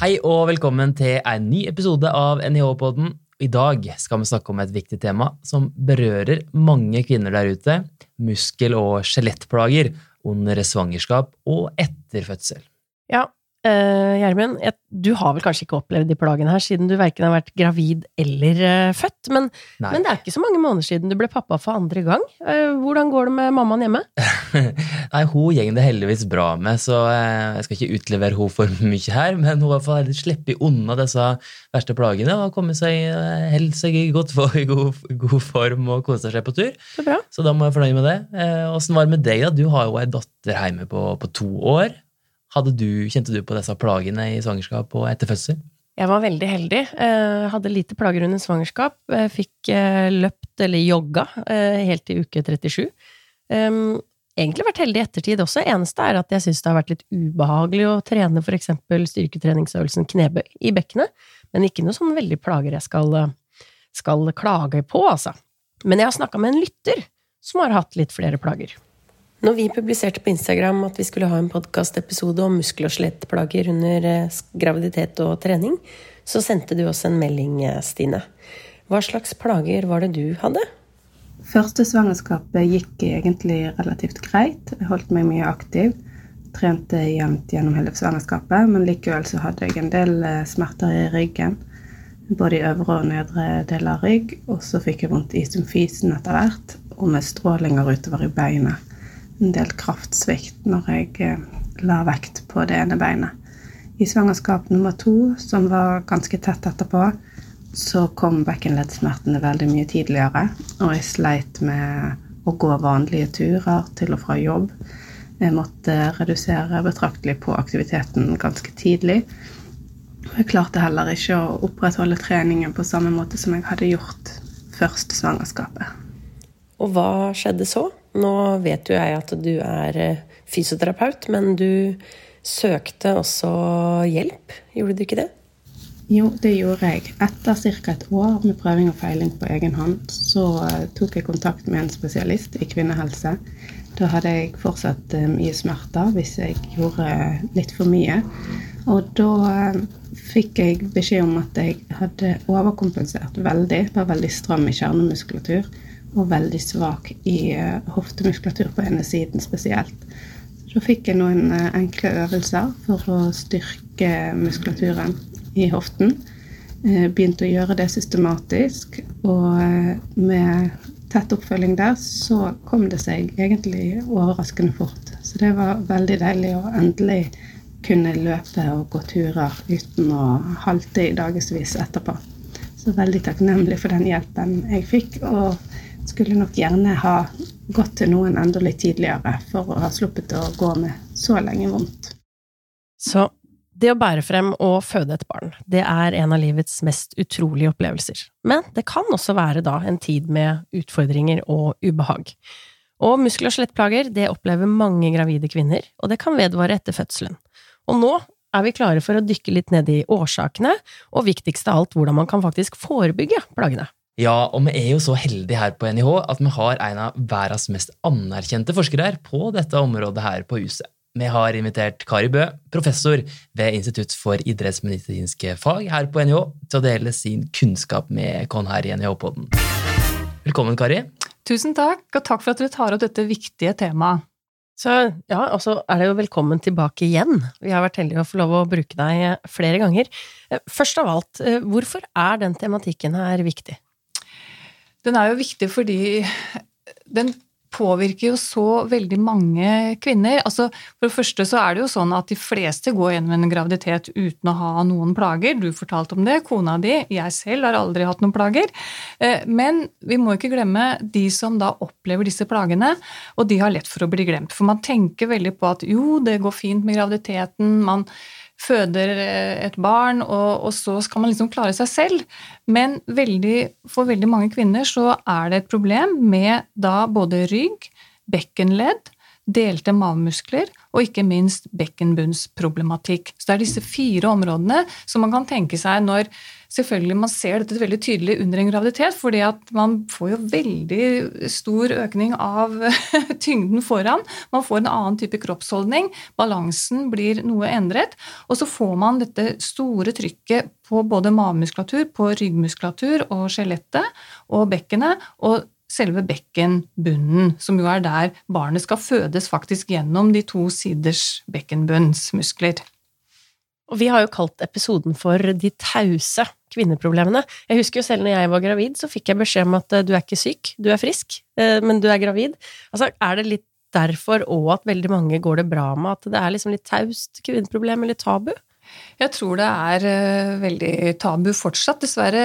Hei og velkommen til en ny episode av NIH-podden. I dag skal vi snakke om et viktig tema som berører mange kvinner der ute. Muskel- og skjelettplager under svangerskap og etter fødsel. Ja, Uh, Gjermund, du har vel kanskje ikke opplevd de plagene her, siden du verken har vært gravid eller uh, født, men, men, det er ikke så mange måneder siden du ble pappa for andre gang. Uh, hvordan går det med mammaen hjemme? Nei, Hun går det heldigvis bra med, så jeg skal ikke utlevere henne for mye her, men hun har sluppet unna disse verste plagene og har kommet seg, holdt seg i godt for, god, god, form og koser seg på tur. Så, så da må jeg fornøye med det. Åssen var det med deg? da? Du har jo ei datter hjemme på, på to år. Du, kjente du på disse plagene i svangerskap og etter fødsel? Jeg var veldig heldig. Eh, hadde lite plager under svangerskap. Jeg fikk eh, løpt eller jogga eh, helt til uke 37. Egentlig vært heldig i ettertid også. Eneste er at jeg syns det har vært litt ubehagelig å trene eksempel styrketreningsøvelsen knebøy i bekkenet, men ikke noe sånn veldig plager jeg skal, skal klage på, altså. Men jeg har snakka med en lytter som har hatt litt flere plager. Når vi publiserte på Instagram at vi skulle ha en podkastepisode om muskel- og skjelettplager under eh, graviditet og trening, så sendte du oss en melding, eh, Stine. Hva slags plager var det du hadde? Første svangerskapet gikk egentlig relativt greit. Jeg holdt meg mye aktiv. Trente jevnt gjennom hele svangerskapet, men likevel så hadde jeg en del eh, smerter i ryggen. Både i øvre og nedre del av rygg. Og så fikk jeg vondt i symfisen etter hvert, og med strålinger utover i beinet en del kraftsvikt når jeg eh, la vekt på det ene beinet. I svangerskap nummer to, som var ganske tett etterpå, så kom bekkenleddsmertene veldig mye tidligere. Og jeg sleit med å gå vanlige turer til og fra jobb. Jeg måtte redusere betraktelig på aktiviteten ganske tidlig. Jeg klarte heller ikke å opprettholde treningen på samme måte som jeg hadde gjort først svangerskapet. Og hva skjedde så? Nå vet jo jeg at du er eh, fysioterapeut, men du søkte også hjelp, gjorde du ikke det? Jo, det gjorde jeg. Etter ca. et år med prøving og feiling på egen hånd, så eh, tok jeg kontakt med en spesialist i kvinnehelse. Da hadde jeg fortsatt eh, mye smerter hvis jeg gjorde litt for mye. Og da fikk jeg beskjed om at jeg hadde overkompensert veldig. Var veldig stram i kjernemuskulatur og veldig svak i uh, hoftemuskulatur på ene siden spesielt. Så fikk jeg noen uh, enkle øvelser for å styrke muskulaturen i hoften. Uh, begynte å gjøre det systematisk, og med tett oppfølging der så kom det seg egentlig overraskende fort. Så det var veldig deilig å endelig kunne løpe og gå turer uten å halte i dagevis etterpå. Så veldig takknemlig for den hjelpen jeg fikk. og skulle nok gjerne ha gått til noen enda litt tidligere for å ha sluppet å gå med så lenge vondt. Så det å bære frem og føde et barn, det er en av livets mest utrolige opplevelser. Men det kan også være da en tid med utfordringer og ubehag. Og muskel- og skjelettplager, det opplever mange gravide kvinner, og det kan vedvare etter fødselen. Og nå er vi klare for å dykke litt ned i årsakene, og viktigst av alt hvordan man kan faktisk forebygge plagene. Ja, og vi er jo så heldige her på NIH at vi har en av verdens mest anerkjente forskere her på dette området her på huset. Vi har invitert Kari Bø, professor ved Institutt for idrettsmedisinske fag her på NIH, til å dele sin kunnskap med oss her i NIH-podden. Velkommen, Kari. Tusen takk, og takk for at dere tar opp dette viktige temaet. Så ja, og så er det jo velkommen tilbake igjen. Vi har vært heldige å få lov å bruke deg flere ganger. Først av alt, hvorfor er den tematikken her viktig? Den er jo viktig fordi den påvirker jo så veldig mange kvinner. Altså, for det første så er det jo sånn at de fleste går gjennom en graviditet uten å ha noen plager. Du fortalte om det, kona di, jeg selv har aldri hatt noen plager. Eh, men vi må ikke glemme de som da opplever disse plagene, og de har lett for å bli glemt. For man tenker veldig på at jo, det går fint med graviditeten, man føder eh, et barn, og, og, så skal man liksom klare seg selv. Men veldig, for veldig mange kvinner så er det et problem med da både rygg, bekkenledd, delte mavemuskler og ikke minst bekkenbunnsproblematikk. Så det er disse fire områdene som man kan tenke seg når selvfølgelig man ser dette veldig tydelig under en graviditet, fordi at man får jo veldig stor økning av tyngden foran. Man får en annen type kroppsholdning, balansen blir noe endret, og så får man dette store trykket på både mavemuskulatur, på ryggmuskulatur og skjelettet og bekkenet. og selve bekkenbunnen, som jo er der barnet skal fødes faktisk gjennom de to siders bekkenbunnsmuskler. Og vi har jo kalt episoden for De tause kvinneproblemene. Jeg husker jo selv når jeg var gravid, så fikk jeg beskjed om at eh, du er ikke syk, du er frisk, eh, men du er gravid. Altså, er det litt derfor òg at veldig mange går det bra med, at det er liksom litt taust kvinneproblem eller tabu? Jeg tror det er uh, veldig tabu fortsatt, dessverre.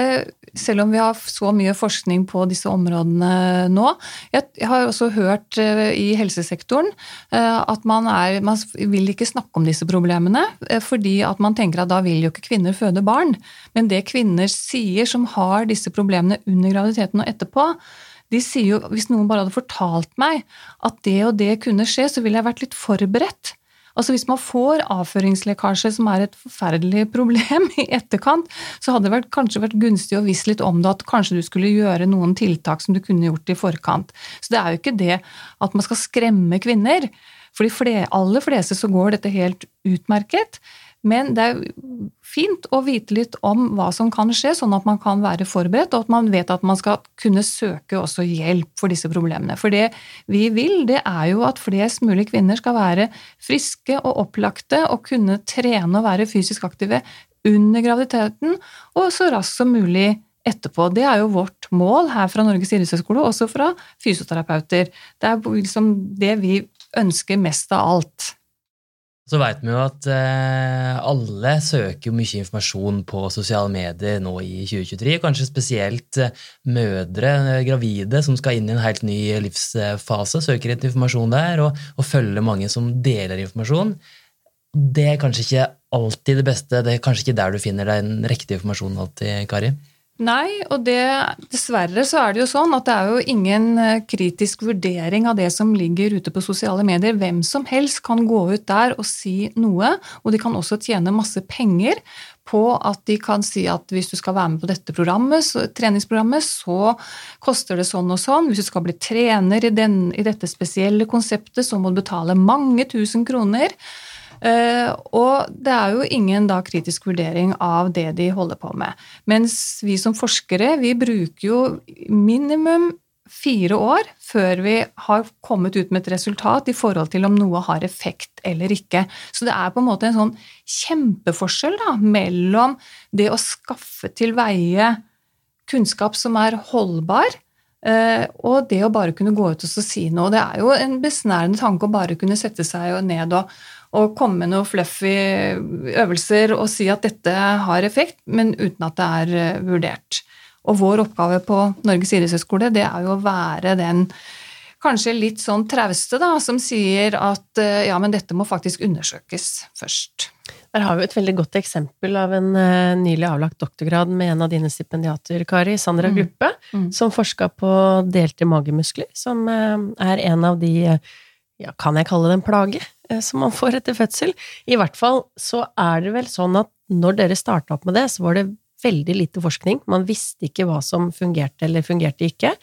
Selv om vi har så mye forskning på disse områdene nå. Jeg, har også hørt uh, i helsesektoren uh, at man, er, man vil ikke snakke om disse problemene, fordi at man tenker at da vil jo ikke kvinner føde barn. Men det kvinner sier som har disse problemene under graviditeten og etterpå, de sier jo hvis noen bare hadde fortalt meg at det og det kunne skje, så ville jeg vært litt forberedt. Altså Hvis man får avføringslekkasje, som er et forferdelig problem i etterkant, så hadde det vært, kanskje vært gunstig å vise litt om det, at kanskje du skulle gjøre noen tiltak som du kunne gjort i forkant. Så det er jo ikke det at man skal skremme kvinner. For de aller fleste så går dette helt utmerket. Men det er fint å vite litt om hva som kan skje, sånn at man kan være forberedt, og at man vet at man skal kunne søke også hjelp for disse problemene. For det vi vil, det er jo at flest mulig kvinner skal være friske og opplagte og kunne trene og være fysisk aktive under graviditeten og så raskt som mulig etterpå. Det er jo vårt mål her fra Norges idrettshøgskole, også fra fysioterapeuter. Det er liksom det vi ønsker mest av alt. Så veit vi jo at eh, alle søker mye informasjon på sosiale medier nå i 2023. Kanskje spesielt eh, mødre, eh, gravide, som skal inn i en helt ny livsfase, søker etter informasjon der, og, og følger mange som deler informasjon. Det er kanskje ikke alltid det beste. Det er kanskje ikke der du finner den riktige informasjonen alltid, Kari? Nei, og det, dessverre så er det jo sånn at det er jo ingen eh, kritisk vurdering av det som ligger ute på sosiale medier. Hvem som helst kan gå ut der og si noe, og de kan også tjene masse penger på at de kan si at hvis du skal være med på dette programmet, så, treningsprogrammet, så koster det sånn og sånn. Hvis du skal bli trener i, den, i dette spesielle konseptet, så må du betale mange tusen kroner. Eh, og det er jo ingen da kritisk vurdering av det de holder på med. Mens vi som forskere, vi bruker jo minimum fire år før vi har kommet ut med et resultat i forhold til om noe har effekt eller ikke. Så det er på en måte en sånn kjempeforskjell da, mellom det å skaffe til veie kunnskap som er holdbar, eh, og det å bare kunne gå ut og si noe. Det er jo en besnærende tanke å bare kunne sette seg ned og og komme med noen fluffy øvelser og si at dette har effekt, men uten at det er eh, vurdert. Og vår oppgave på Norges idrettshøgskole det er jo å være den kanskje litt sånn trauste da, som sier at eh, ja, men dette må faktisk undersøkes først. Der har vi et veldig godt eksempel av en uh, nylig avlagt doktorgrad med en av dine stipendiater, Kari, Sandra mm. Gruppe, mm. som forska på delte magemuskler, som er en av de ja, kan jeg kalle det en plage, eh, som man får etter fødsel? I hvert fall så er det vel sånn at når dere starta opp med det, så var det veldig lite forskning. Man visste ikke hva som fungerte eller fungerte ikke.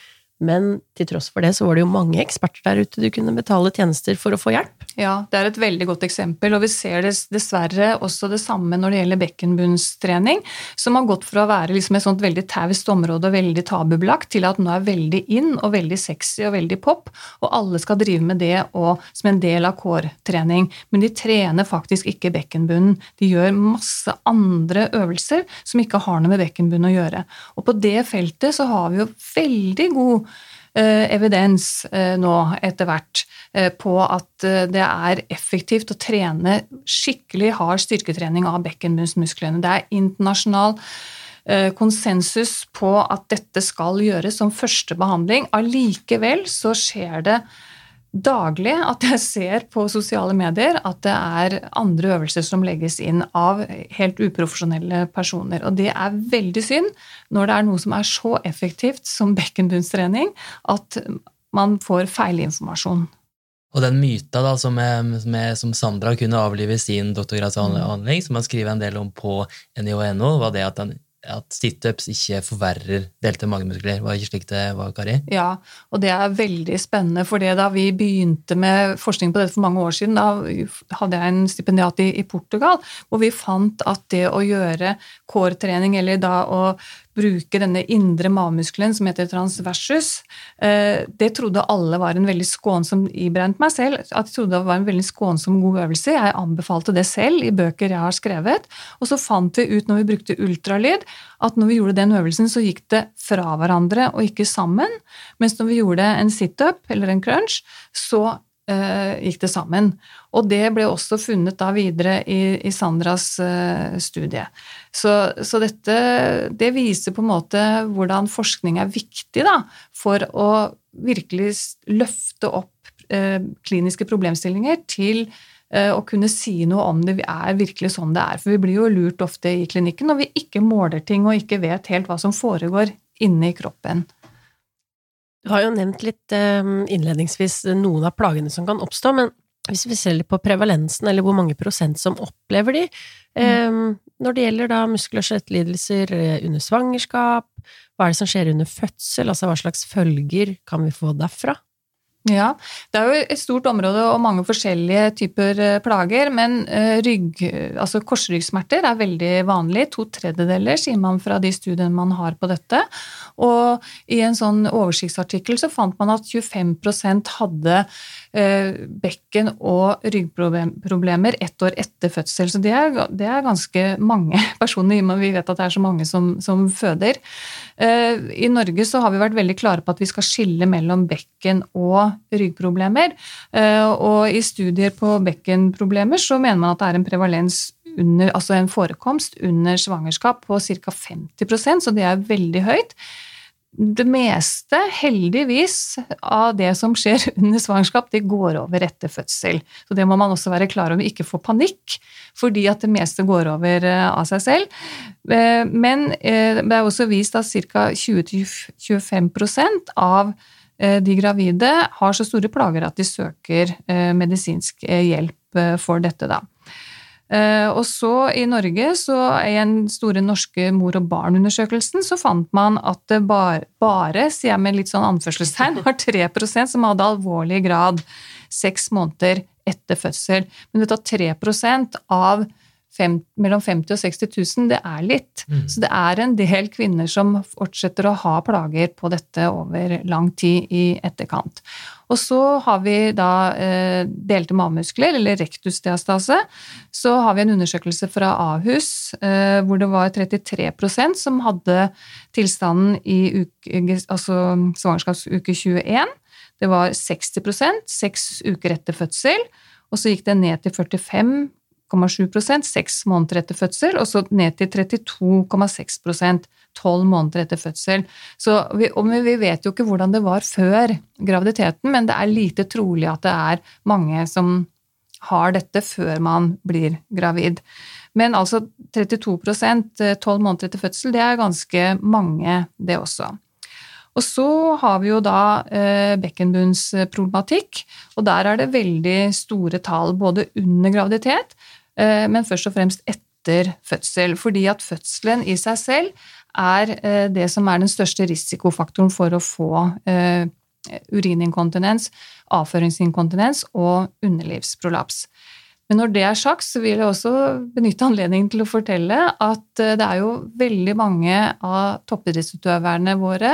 Men til tross for det så var det jo mange eksperter der ute du kunne betale tjenester for å få hjelp. Ja, det er et veldig godt eksempel, og vi ser dessverre også det samme når det gjelder bekkenbunnstrening, som har gått fra å være liksom et sånt veldig taust område og veldig tabubelagt, til at nå er veldig inn og veldig sexy og veldig pop, og alle skal drive med det og, som en del av core-trening. Men de trener faktisk ikke bekkenbunnen. De gjør masse andre øvelser som ikke har noe med bekkenbunnen å gjøre. Og på det feltet så har vi jo veldig god evidens eh, nå etter hvert eh, på at det er effektivt å trene skikkelig hard styrketrening av bekkenbunnsmusklene. Det er internasjonal konsensus på at dette skal gjøres som første behandling. Allikevel så skjer det daglig at jeg ser på sosiale medier at det er andre øvelser som legges inn av helt uprofesjonelle personer. Og det er veldig synd når det er noe som er så effektivt som bekkenbunnstrening, at man får feilinformasjon. Og den myta da, som, med, som Sandra kunne avlive i sin doktorgradsavhandling, som han skriver en del om på NIH.no, var det at han at situps ikke forverrer delte magemuskler. Var ikke slik det var, Kari? Ja, og det er veldig spennende. For da vi begynte med forskning på dette for mange år siden, da hadde jeg en stipendiat i, i Portugal, hvor vi fant at det å gjøre core-trening, eller da å bruke denne indre magemuskelen som heter transversus, eh, det trodde alle var en veldig skånsom ibrent meg selv, at jeg trodde det var en veldig skånsom, god øvelse. Jeg anbefalte det selv i bøker jeg har skrevet. Og så fant vi ut når vi brukte ultralyd, at når vi gjorde den øvelsen, så gikk det fra hverandre og ikke sammen. Mens når vi gjorde en situp eller en crunch, så gikk det sammen. Og det ble også funnet da videre i, i Sandras uh, studie. Så, så, dette det viser på en måte hvordan forskning er viktig da, for å virkelig løfte opp eh, kliniske problemstillinger til å kunne si noe om det er virkelig sånn det er. For vi blir jo lurt ofte i klinikken når vi ikke måler ting og ikke vet helt hva som foregår inne i kroppen. Du har jo nevnt litt ehm, innledningsvis noen av plagene som kan oppstå, men hvis vi ser litt på prevalensen, eller hvor mange prosent som opplever de, mm. når det gjelder da muskel- og skjelettlidelser eh, under svangerskap, hva er det som skjer under fødsel, altså hva slags følger kan vi få derfra? Ja, det er jo et stort område og mange forskjellige typer eh, plager, men eh, rygg, altså korsryggsmerter er veldig vanlig. To tredjedeler, sier man fra de studiene man har på dette. Og i en sånn oversiktsartikkel så fant man at 25 hadde eh, bekken- og ryggproblemer ett år etter fødsel. Så det er, det er, ganske mange personer, men vi vet at det er så mange som, som føder. I Norge så har vi vært veldig klare på at vi skal skille mellom bekken og ryggproblemer. Eh, og i studier på bekkenproblemer så mener man at det er en prevalens under, altså en forekomst under svangerskap på ca. 50% så det er veldig høyt. Det meste, heldigvis, av det som skjer under svangerskap, det går over etter fødsel. Så det må man også være klar over. Ikke få panikk, fordi at det meste går over eh, av seg selv. Eh, men det er også vist at ca. 20-25 av de gravide har så store plager at de søker eh, medisinsk eh, hjelp for dette, da. Og så i Norge, så i den store norske mor og barn-undersøkelsen, så fant man at det bare, bare sier jeg med litt sånn anførselstegn, var 3% som hadde alvorlig grad seks måneder etter fødsel. Men du tar 3% av fem, mellom 50 og 60 000, det er litt. Mm. Så det er en del kvinner som fortsetter å ha plager på dette over lang tid i etterkant. Og så har vi da eh, delte magemuskler, eller rektusdiastase. Så har vi en undersøkelse fra Ahus eh, hvor det var 33% som hadde tilstanden i uke, altså svangerskapsuke 21. Det var 60% seks uker etter fødsel. Og så gikk det ned til 45 6,7 seks måneder etter fødsel, og så ned til 32,6% tolv måneder etter fødsel. Så vi, vi, vet jo ikke hvordan det var før graviditeten, men det er lite trolig at det er mange som har dette før man blir gravid. Men altså 32 eh, tolv måneder etter fødsel, det er ganske mange, det også. Og så har vi jo da eh, bekkenbunnsproblematikk, og der er det veldig store tall både under graviditet, men først og fremst etter fødsel. Fordi at fødselen i seg selv er eh, det som er den største risikofaktoren for å få eh, urininkontinens, avføringsinkontinens og underlivsprolaps. Men når det er sagt, så vil jeg også benytte anledningen til å fortelle at eh, det er jo veldig mange av toppidrettsutøverne våre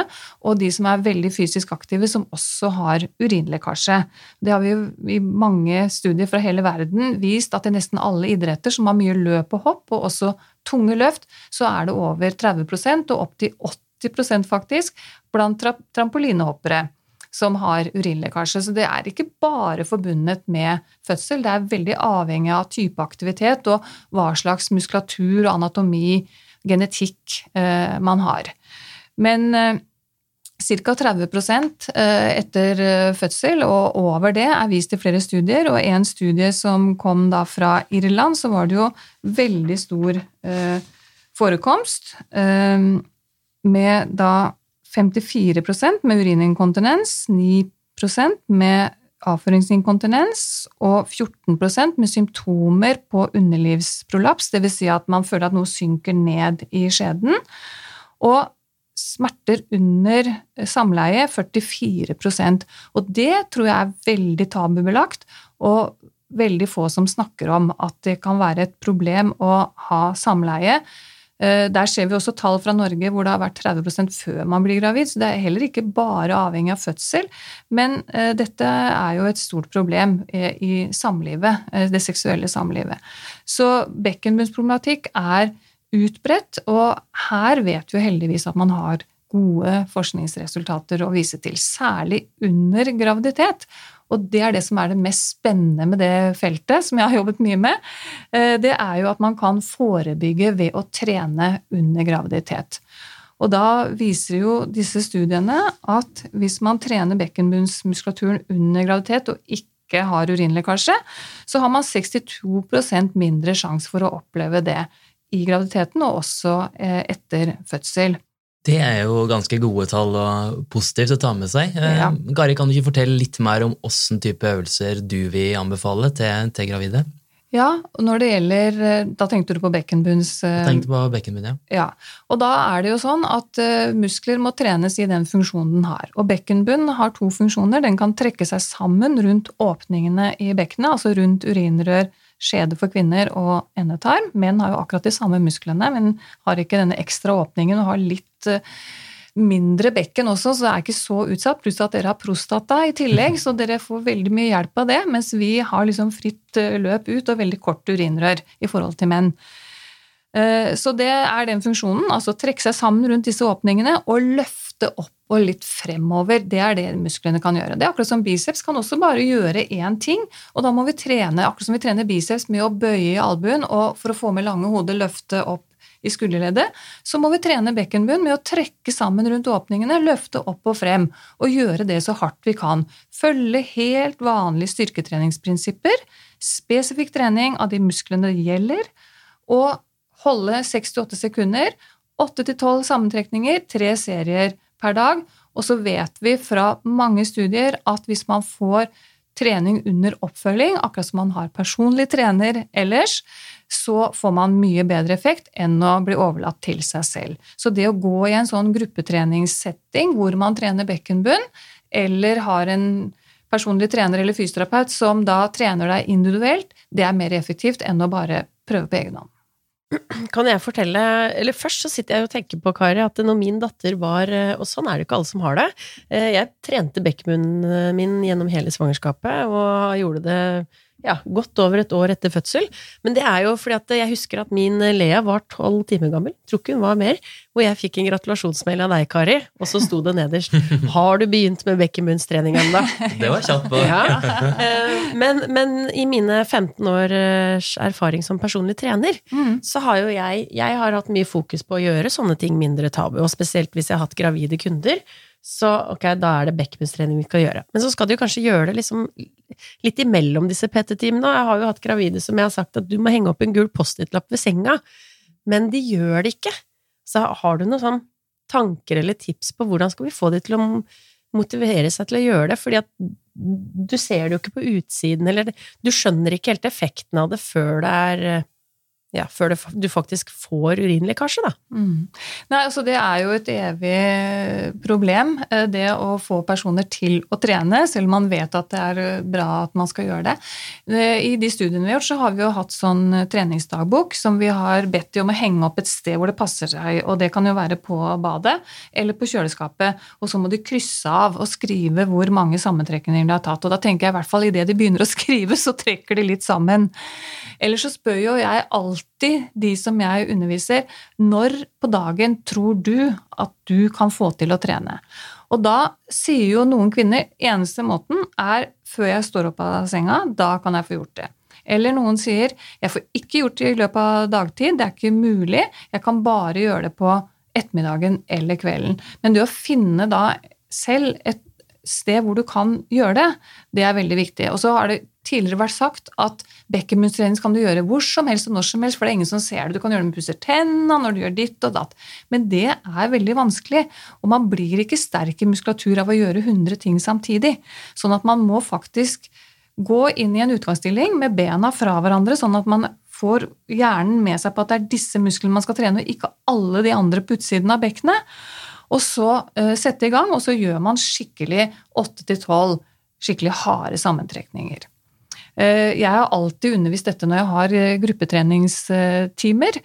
og de som er veldig fysisk aktive, som også har urinlekkasje. Det har vi jo i mange studier fra hele verden vist at i nesten alle idretter som har mye løp og hopp, og også tunge løft, så er det over 30% og opptil 80% faktisk blant trampolinehoppere som har urinlekkasje. Så det er ikke bare forbundet med fødsel, det er veldig avhengig av type aktivitet og hva slags muskulatur anatomi, genetikk, eh, man har. Men eh, Ca. 30 eh, etter fødsel og over det er vist i flere studier. Og en studie som kom da fra Irland, så var det jo veldig stor forekomst med da 54% med urininkontinens, 9% med avføringsinkontinens og 14% med symptomer på underlivsprolaps, dvs. Si at man føler at noe synker ned i skjeden. Og smerter under samleie 44% Og det tror jeg er veldig tabubelagt, og veldig få som snakker om at det kan være et problem å ha samleie der ser vi også tall fra Norge hvor det har vært 30% før man blir gravid, så det er heller ikke bare avhengig av fødsel. Men eh, dette er jo et stort problem eh, i samlivet, det seksuelle samlivet. Så bekkenbunnsproblematikk er utbredt, og her vet vi jo heldigvis at man har gode forskningsresultater å vise til, særlig under graviditet. Og det er det som er det mest spennende med det feltet, som jeg har jobbet mye med. Eh, det er jo at man kan forebygge ved å trene under graviditet. Og da viser jo disse studiene at hvis man trener bekkenbunnsmuskulaturen under graviditet og ikke har urinlekkasje, så har man 62% mindre sjanse for å oppleve det i graviditeten og også eh, etter fødsel. Det er jo ganske gode tall og positivt å ta med seg. Eh, ja. Gari, kan du ikke fortelle litt mer om åssen type øvelser du vil anbefale til, til, gravide? Ja, og når det gjelder eh, Da tenkte du på bekkenbunns Jeg tenkte på bekkenbunn, ja. ja. Og da er det jo sånn at eh, muskler må trenes i den funksjonen den har. Og bekkenbunn har to funksjoner. Den kan trekke seg sammen rundt åpningene i bekkenet, altså rundt urinrør, skjede for kvinner og endetarm. Menn har jo akkurat de samme musklene, men har ikke denne ekstra åpningen og har litt eh, mindre bekken også, så det er ikke så utsatt. Pluss at dere har prostata i tillegg, så dere får veldig mye hjelp av det. Mens vi har liksom fritt eh, løp ut og veldig kort urinrør i forhold til menn. Eh, så det er den funksjonen. Altså trekke seg sammen rundt disse åpningene og løfte opp og litt fremover. Det er det musklene kan gjøre. Det er akkurat som biceps kan også bare gjøre én ting, og da må vi trene akkurat som vi trener biceps med å bøye i albuen og for å få med lange hodet løfte opp i skulderleddet, så må vi trene bekkenbunnen med å trekke sammen rundt åpningene, løfte opp og frem, og gjøre det så hardt vi kan. Følge helt vanlige styrketreningsprinsipper, spesifikk trening av de musklene det gjelder, og holde 6-8 sekunder, 8-12 sammentrekninger, tre serier per dag. Og så vet vi fra mange studier at hvis man får trening under oppfølging, akkurat som man har personlig trener ellers, så får man mye bedre effekt enn å bli overlatt til seg selv. Så det å gå i en sånn gruppetreningssetting hvor man trener bekkenbunn, eller har en personlig trener eller fysioterapeut som da trener deg individuelt, det er mer effektivt enn å bare prøve på egen hånd. Kan jeg fortelle Eller først så sitter jeg og tenker på, Kari, at når min datter var Og sånn er det ikke alle som har det. Eh, jeg trente bekkmunnen min gjennom hele svangerskapet, og gjorde det ja, godt over et år etter fødsel. Men det er jo fordi at jeg husker at min Lea var tolv timer gammel, tror ikke hun var mer, hvor jeg fikk en gratulasjonsmail av deg, Kari, og så sto det nederst 'Har du begynt med bekkenbunnstrening ennå?' Det var kjapt på. Ja. Eh, men, men, i mine 15 års erfaring som personlig trener, mm. så har jo jeg Jeg har hatt mye fokus på å gjøre sånne ting mindre tabu, og spesielt hvis jeg har hatt gravide kunder så ok, da er det bekkenbunnstrening vi skal gjøre. Men så skal du kanskje gjøre det liksom litt imellom disse PT-timene. Jeg har jo hatt gravide som jeg har sagt at du må henge opp en gul Post-It-lapp ved senga, men de gjør det ikke. Så har du noen sånn tanker eller tips på hvordan skal vi få de til å motivere seg til å gjøre det? Fordi at du ser det jo ikke på utsiden, eller du skjønner ikke helt effekten av det før det er ja, før du faktisk får urinlekkasje, da. Mm. Nei, altså det er jo et evig problem, eh, det å få personer til å trene, selv om man vet at det er eh, bra at man skal gjøre det. Eh, I de studiene vi har gjort, så har vi jo hatt sånn treningsdagbok som vi har bedt de om å henge opp et sted hvor det passer seg, og det kan jo være på badet eller på kjøleskapet, og så må de krysse av og skrive hvor mange sammentrekninger de har tatt, og da tenker jeg i hvert fall idet de begynner å skrive, så trekker de litt sammen. Ellers så spør jo jeg alltid de som jeg underviser, når på dagen tror du at du kan få til å trene? Og da sier jo noen kvinner eneste måten er før jeg står opp av senga, da kan jeg få gjort det. Eller noen sier jeg får ikke gjort det i løpet av dagtid, det er ikke mulig, jeg kan bare gjøre det på ettermiddagen eller kvelden. Men det å finne da selv et sted hvor du kan gjøre det, det er veldig viktig. Og så har det tidligere vært sagt at bekkenbunnstrening kan du gjøre hvor som helst og når som helst, for det er ingen som ser det. Du kan gjøre det med å pusse tenna, når du gjør ditt og datt. Men det er veldig vanskelig, og man blir ikke sterk i muskulatur av å gjøre 100 ting samtidig. Sånn at man må faktisk gå inn i en utgangsstilling med bena fra hverandre, sånn at man får hjernen med seg på at det er disse musklene man skal trene, og ikke alle de andre på utsiden av bekkenet. Og så uh, sette i gang, og så gjør man skikkelig 8-12 skikkelig harde sammentrekninger. Uh, jeg har alltid undervist dette når jeg har uh, gruppetreningstimer.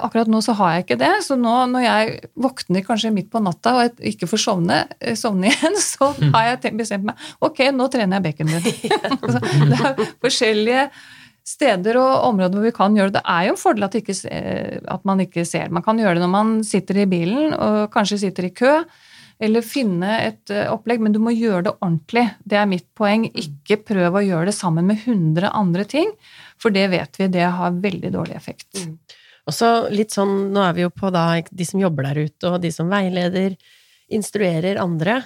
Akkurat nå så har jeg ikke det, så nå når jeg våkner kanskje midt på natta og jeg ikke får sovne, sovne igjen, så har jeg bestemt meg ok, nå trener jeg bekkenbunn. det er forskjellige steder og områder hvor vi kan gjøre det. Det er jo en fordel at, ikke, at, man ikke ser. Man kan gjøre det når man sitter i bilen og kanskje sitter i kø, eller finne et eh, opplegg, men du må gjøre det ordentlig. Det er mitt poeng. Ikke prøv å gjøre det sammen med 100 andre ting, for det vet vi, det har veldig dårlig effekt. Mm. Og så litt sånn, Nå er vi jo på da de som jobber der ute, og de som veileder, instruerer andre.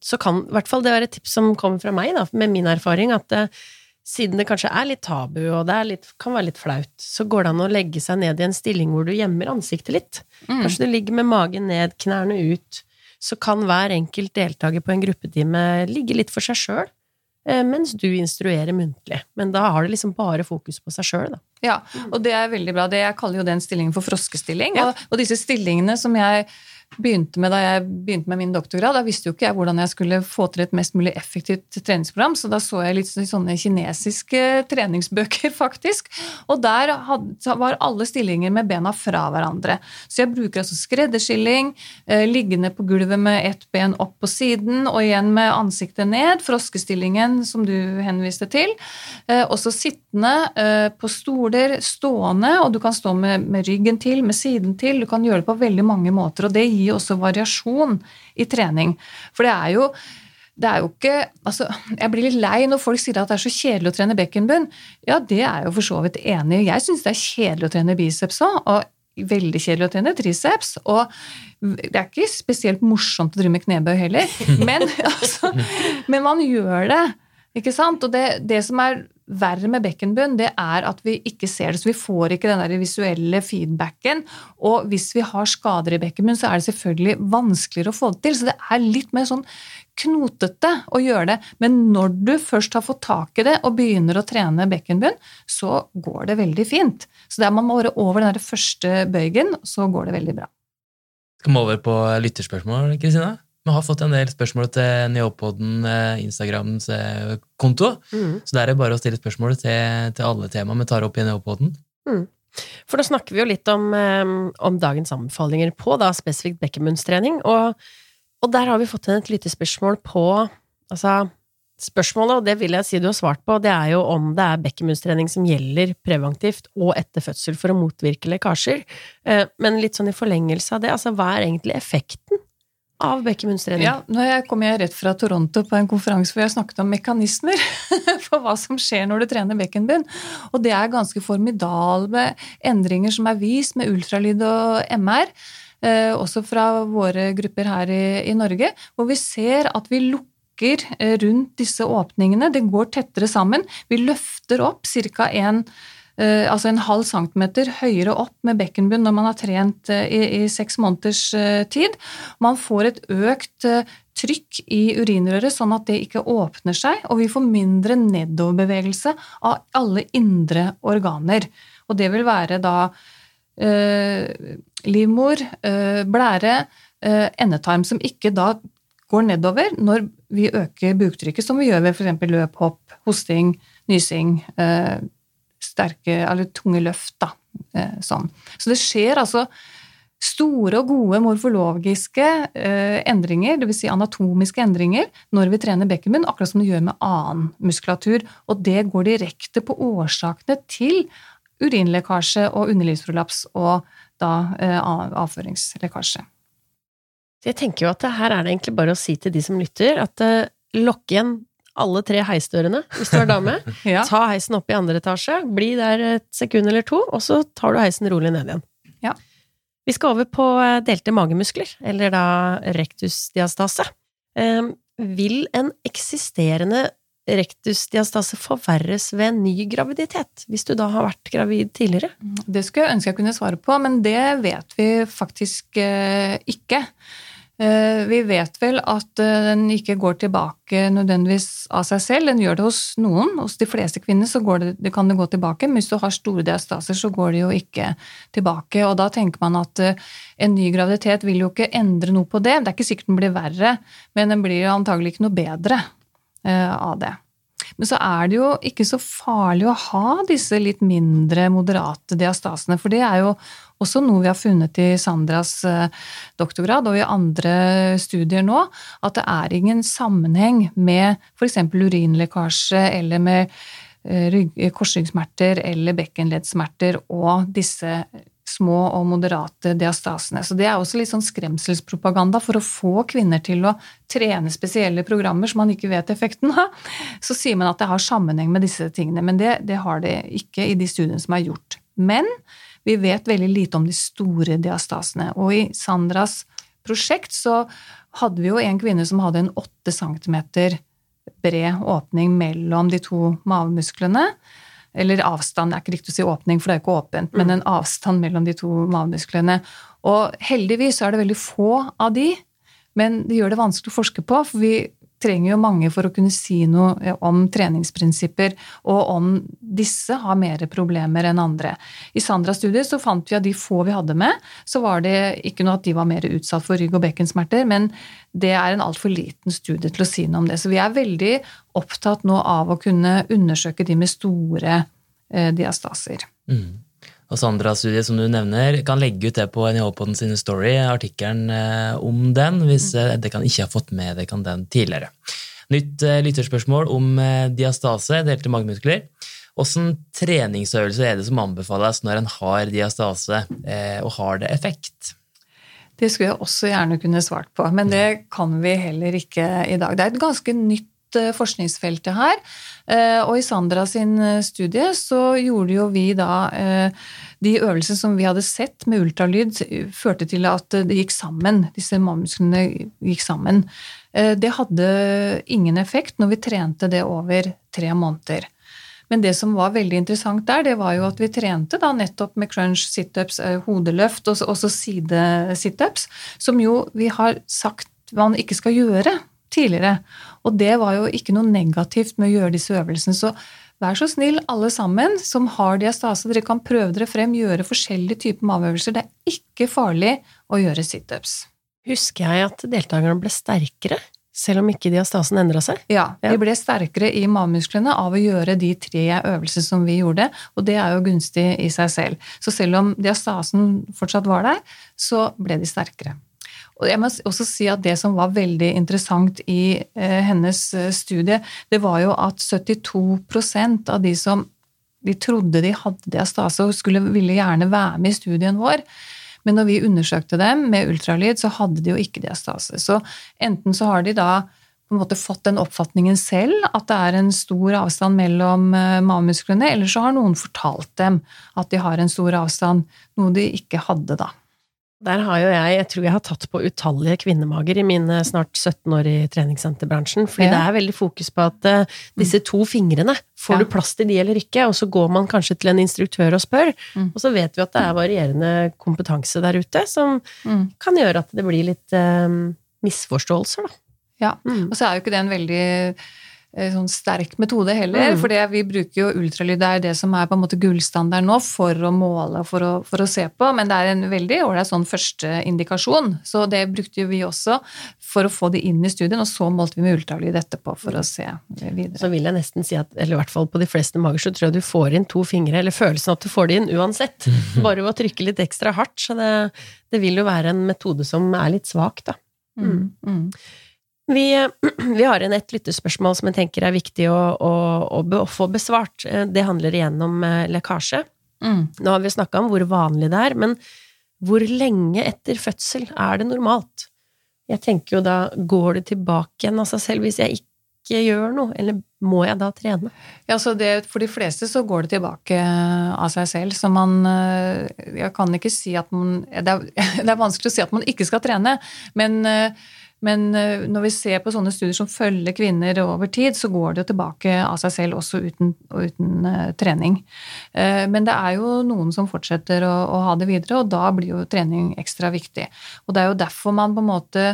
Så kan i hvert fall det være et tips som kommer fra meg, da, med min erfaring, at uh, siden det kanskje er litt tabu, og det litt, kan være litt flaut, så går det an å legge seg ned i en stilling hvor du gjemmer ansiktet litt. Mm. Kanskje du ligger med magen ned, knærne ut. Så kan hver enkelt deltaker på en gruppetime ligge litt for seg sjøl, eh, mens du instruerer muntlig. Men da har det liksom bare fokus på seg sjøl, da. Ja, og det er veldig bra. Det, jeg kaller jo den stillingen for froskestilling. Ja. Og, og disse stillingene som jeg begynte med da jeg begynte med min doktorgrad. Da visste jo ikke jeg hvordan jeg skulle få til et mest mulig effektivt treningsprogram, så da så jeg litt sånne kinesiske treningsbøker, faktisk. Og der var alle stillinger med bena fra hverandre. Så jeg bruker altså skredderskilling, eh, liggende på gulvet med ett ben opp på siden og igjen med ansiktet ned, froskestillingen som du henviste til. Eh, også sittende eh, på stoler, stående, og du kan stå med, med ryggen til, med siden til. Du kan gjøre det på veldig mange måter. og det gir også variasjon i trening. For det er jo det er jo ikke altså, Jeg blir litt lei når folk sier at det er så kjedelig å trene bekkenbunn. Ja, det er jeg jo for så vidt enig i. Jeg syns det er kjedelig å trene biceps òg. Og veldig kjedelig å trene triceps. Og det er ikke spesielt morsomt å drive med knebøy heller. Men, altså, men man gjør det. Ikke sant? Og det, det som er verre med bekkenbunn, det er at vi ikke ser det. Så vi får ikke den der visuelle feedbacken. Og hvis vi har skader i bekkenbunn, så er det selvfølgelig vanskeligere å få det til. Så det er litt mer sånn knotete å gjøre det. Men når du først har fått tak i det og begynner å trene bekkenbunn, så går det veldig fint. Så der man må være over den der første bøygen, så går det veldig bra. Skal vi over på lytterspørsmål, Kristina? Vi har fått en del spørsmål til Neopoden, eh, Instagrams eh, konto. Mm. Så det er bare å stille spørsmål til, til alle temaer vi tar opp i Neopoden. Mm. For da snakker vi jo litt om, eh, om dagens anbefalinger på da spesifikt bekkenbunnstrening, og, og, der har vi fått inn et lite spørsmål på Altså, spørsmålet, og det vil jeg si du har svart på, det er jo om det er bekkenbunnstrening som gjelder preventivt og etter fødsel for å motvirke lekkasjer. Men litt sånn i forlengelse av det, altså hva er egentlig effekten av bekkenbunnstrening? Ja, nå kommer jeg rett fra Toronto på en konferanse hvor jeg snakket om mekanismer for hva som skjer når du trener bekkenbunn. Og det er ganske formidable endringer som er vist med ultralyd og MR. Eh, også fra våre grupper her i, i Norge, hvor vi ser at vi lukker eh, rundt disse åpningene. Det går tettere sammen. Vi løfter opp ca. en Eh, altså en halv centimeter høyere opp med bekkenbunn når man har trent eh, i, i seks måneders eh, tid. Man får et økt trykk i urinrøret, sånn at det ikke åpner seg, og vi får mindre nedoverbevegelse av alle indre organer. Og det vil være da eh, livmor, eh, blære, eh, endetarm, som ikke da går nedover når vi øker buktrykket, som vi gjør ved f.eks. løp, hopp, hosting, nysing, eh, sterke, eller tunge løft. da, eh, sånn. Så det skjer altså store og gode morfologiske eh, endringer, dvs. Si anatomiske endringer, når vi trener bekkenbunn, akkurat som det gjør med annen muskulatur. Og det går direkte på årsakene til urinlekkasje og underlivsprolaps og da eh, avføringslekkasje. Jeg tenker jo at her er det egentlig bare å si til de som lytter, at eh, lokk igjen alle tre heisdørene hvis du er dame. ja. Ta heisen opp i andre etasje, bli der et sekund eller to, og så tar du heisen rolig ned igjen. Ja. Vi skal over på eh, delte magemuskler, eller da rektusdiastase. Ehm, vil en eksisterende rektusdiastase forverres ved en ny graviditet, hvis du da har vært gravid tidligere? Det skulle jeg ønske jeg kunne svare på, men det vet vi faktisk eh, ikke. Eh, vi vet vel at eh, den ikke går tilbake nødvendigvis av seg selv. Den gjør det hos noen. Hos de fleste kvinner så det, det kan det gå tilbake, men hvis du har store diastaser, så går det jo ikke tilbake. Og da tenker man at en ny graviditet vil jo ikke endre noe på det. Det er ikke sikkert den blir verre, men den blir antagelig ikke noe bedre. Eh, av det. Men så er det jo ikke så farlig å ha disse litt mindre moderate diastasene, for det er jo også noe vi har funnet i Sandras eh, doktorgrad og i andre studier nå, at det er ingen sammenheng med f.eks. urinlekkasje eller med eh, korsryggsmerter eller bekkenleddsmerter og disse små og moderate diastasene. Så det er også litt sånn skremselspropaganda for å få kvinner til å trene spesielle programmer som man ikke vet effekten av. Så sier man at det har sammenheng med disse tingene, men det, det har det ikke i de studiene som er gjort. Men vi vet veldig lite om de store diastasene. Og i Sandras prosjekt så hadde vi jo en kvinne som hadde en 8 cm bred åpning mellom de to mavemusklene. Eller avstand, det er ikke riktig å si åpning, for det er jo ikke åpent, men en avstand mellom de to mavemusklene. Og heldigvis er det veldig få av de, men det gjør det vanskelig å forske på, for vi trenger jo mange for å kunne si noe eh, om treningsprinsipper, og om disse har mer problemer enn andre. I Sandras studie så fant vi at de få vi hadde med, så var det ikke noe at de var mer utsatt for rygg- og bekkensmerter, men det er en altfor liten studie til å si noe om det. Så vi er veldig opptatt nå av å kunne undersøke de med store eh, diastaser. Mm. Og Sandra-studiet som du nevner, kan legge ut det på NIH-poden sin story, artikkelen eh, om den, hvis mm. eh, dere ikke har fått med dere den tidligere. Nytt eh, lytterspørsmål om diastase, delte magemuskler. Hvilken treningsøvelse er det som anbefales når en har diastase, og har det effekt? Det skulle jeg også gjerne kunne svart på, men det kan vi heller ikke i dag. Det er et ganske nytt forskningsfelt her. Eh, og i Sandra sin eh, studie så gjorde jo vi da eh, de øvelsene som vi hadde sett med ultralyd, førte til at det gikk sammen. Disse mammusklene gikk sammen. Det hadde ingen effekt når vi trente det over tre måneder. Men det som var veldig interessant der, det var jo at vi trente da nettopp med crunch, situps, hodeløft og også sidesitups, som jo vi har sagt man ikke skal gjøre tidligere. Og det var jo ikke noe negativt med å gjøre disse øvelsene. Så vær så snill, alle sammen som har diastase, dere kan prøve dere frem, gjøre forskjellige typer maveøvelser. Det er ikke farlig å gjøre situps. Husker jeg at deltakerne ble sterkere? Selv om ikke diastasen endra seg? Ja, de ble sterkere i mavemusklene av å gjøre de tre øvelsene som vi gjorde, og det er jo gunstig i seg selv. Så selv om diastasen fortsatt var der, så ble de sterkere. Og jeg må også si at Det som var veldig interessant i eh, hennes eh, studie, det var jo at 72% av de som de trodde de hadde diastase og skulle, ville gjerne være med i studien vår, men når vi undersøkte dem med ultralyd, så hadde de jo ikke diastase. Så enten så har de da på en måte fått den oppfatningen selv, at det er en stor avstand mellom eh, mavemusklene, eller så har noen fortalt dem at de har en stor avstand, noe de ikke hadde da. Der har jo jeg, jeg tror jeg har tatt på utallige kvinnemager i mine snart 17 år i treningssenterbransjen. Fordi ja. det er veldig fokus på at uh, disse to fingrene, får ja. du plass til de eller ikke? Og så går man kanskje til en instruktør og spør. Mm. Og så vet vi at det er varierende kompetanse der ute som mm. kan gjøre at det blir litt uh, misforståelser, da. Ja, mm. og så er jo ikke det en veldig sånn sterk metode heller. Mm. For vi bruker jo ultralyd, det er det som er på en måte gullstandard nå for å måle og for å, for å se på. Men det er en veldig ålreit sånn førsteindikasjon. Så det brukte jo vi også for å få det inn i studien, og så målte vi med ultralyd etterpå for å se videre. Så vil jeg nesten si at, eller i hvert fall på de fleste mager, så tror jeg du får inn to fingre, eller følelsen at du får det inn uansett. Bare ved å trykke litt ekstra hardt. Så det, det, vil jo være en metode som er litt svak, da. Mm. Mm. Vi, vi, har en et lyttespørsmål som jeg tenker er viktig å, å, å få besvart. Eh, det handler igjen om eh, lekkasje. Mm. Nå har vi snakka om hvor vanlig det er, men hvor lenge etter fødsel er det normalt? Jeg tenker jo da, går det tilbake igjen av seg selv hvis jeg ikke gjør noe, eller må jeg da trene? Ja, så det, For de fleste så går det tilbake eh, av seg selv, så man Jeg kan ikke si at man Det er, det er vanskelig å si at man ikke skal trene, men Men eh, når vi ser på sånne studier som følger kvinner over tid, så går det jo tilbake av seg selv også uten, uten uh, trening. Uh, men det er jo noen som fortsetter å, å, ha det videre, og da blir jo trening ekstra viktig. Og det er jo derfor man på en måte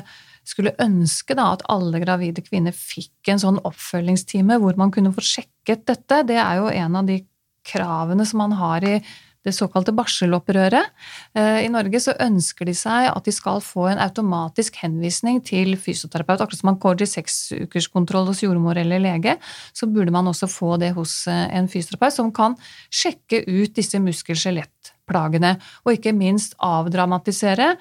skulle ønske da, at alle gravide kvinner fikk en sånn oppfølgingstime hvor man kunne få sjekket dette. Det er jo en av de kravene som man har i det såkalte barselopprøret. Eh, I Norge så ønsker de seg at de skal få en automatisk henvisning til fysioterapeut. Akkurat som man går til seksukerskontroll hos jordmor eller lege, så burde man også få det hos eh, en fysioterapeut som kan sjekke ut disse muskel-skjelettplagene, og ikke minst avdramatisere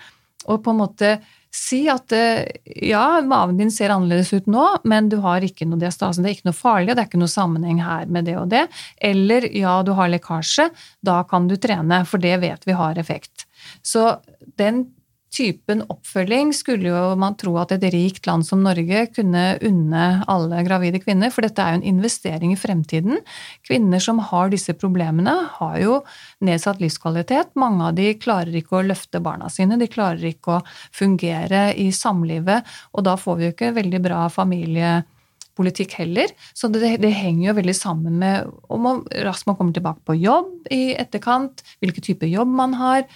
og på en måte Si at eh, ja, maven din ser annerledes ut nå, men du har ikke noe diastase. Det er ikke noe farlig, og det er ikke noe sammenheng her med det og det. Eller ja, du har lekkasje. Da kan du trene, for det vet vi har effekt. Så den typen oppfølging skulle jo man tro at et rikt land som Norge kunne unne alle gravide kvinner, for dette er jo en investering i fremtiden. Kvinner som har disse problemene, har jo nedsatt livskvalitet. Mange av de klarer ikke å løfte barna sine, de klarer ikke å fungere i samlivet, og da får vi jo ikke veldig bra familiepolitikk heller. Så det, det, henger jo veldig sammen med om man raskt man kommer tilbake på jobb i etterkant, hvilken type jobb man har.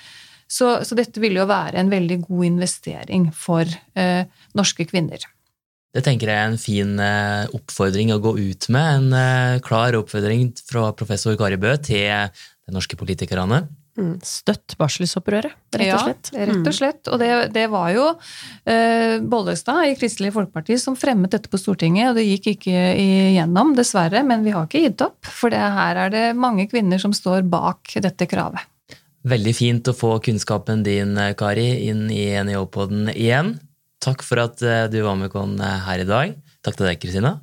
Så, så, dette vil jo være en veldig god investering for eh, norske kvinner. Det tenker jeg er en fin eh, oppfordring å gå ut med. En eh, klar oppfordring fra professor Kari Bø til de norske politikerne. Mm, støtt barselsopprøret, rett og slett. Ja, rett og mm. slett. Og det, det var jo eh, Bollestad i Kristelig Folkeparti som fremmet dette på Stortinget, og det gikk ikke igjennom, dessverre. Men vi har ikke gitt opp, for det, her er det mange kvinner som står bak dette kravet. Veldig fint å få kunnskapen din, Kari, inn i NIH-poden igjen. Takk for at eh, du var med oss eh, her i dag. Takk til deg, Kristina.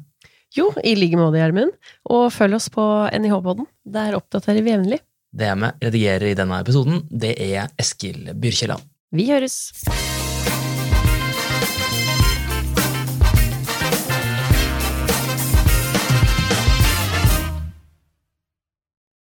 Jo, i like måte, Gjermund. Og følg oss på NIH-poden. Der oppdaterer vi jevnlig. Det jeg med redigerer i denne episoden, det er Eskil Byrkjelland. Vi høres!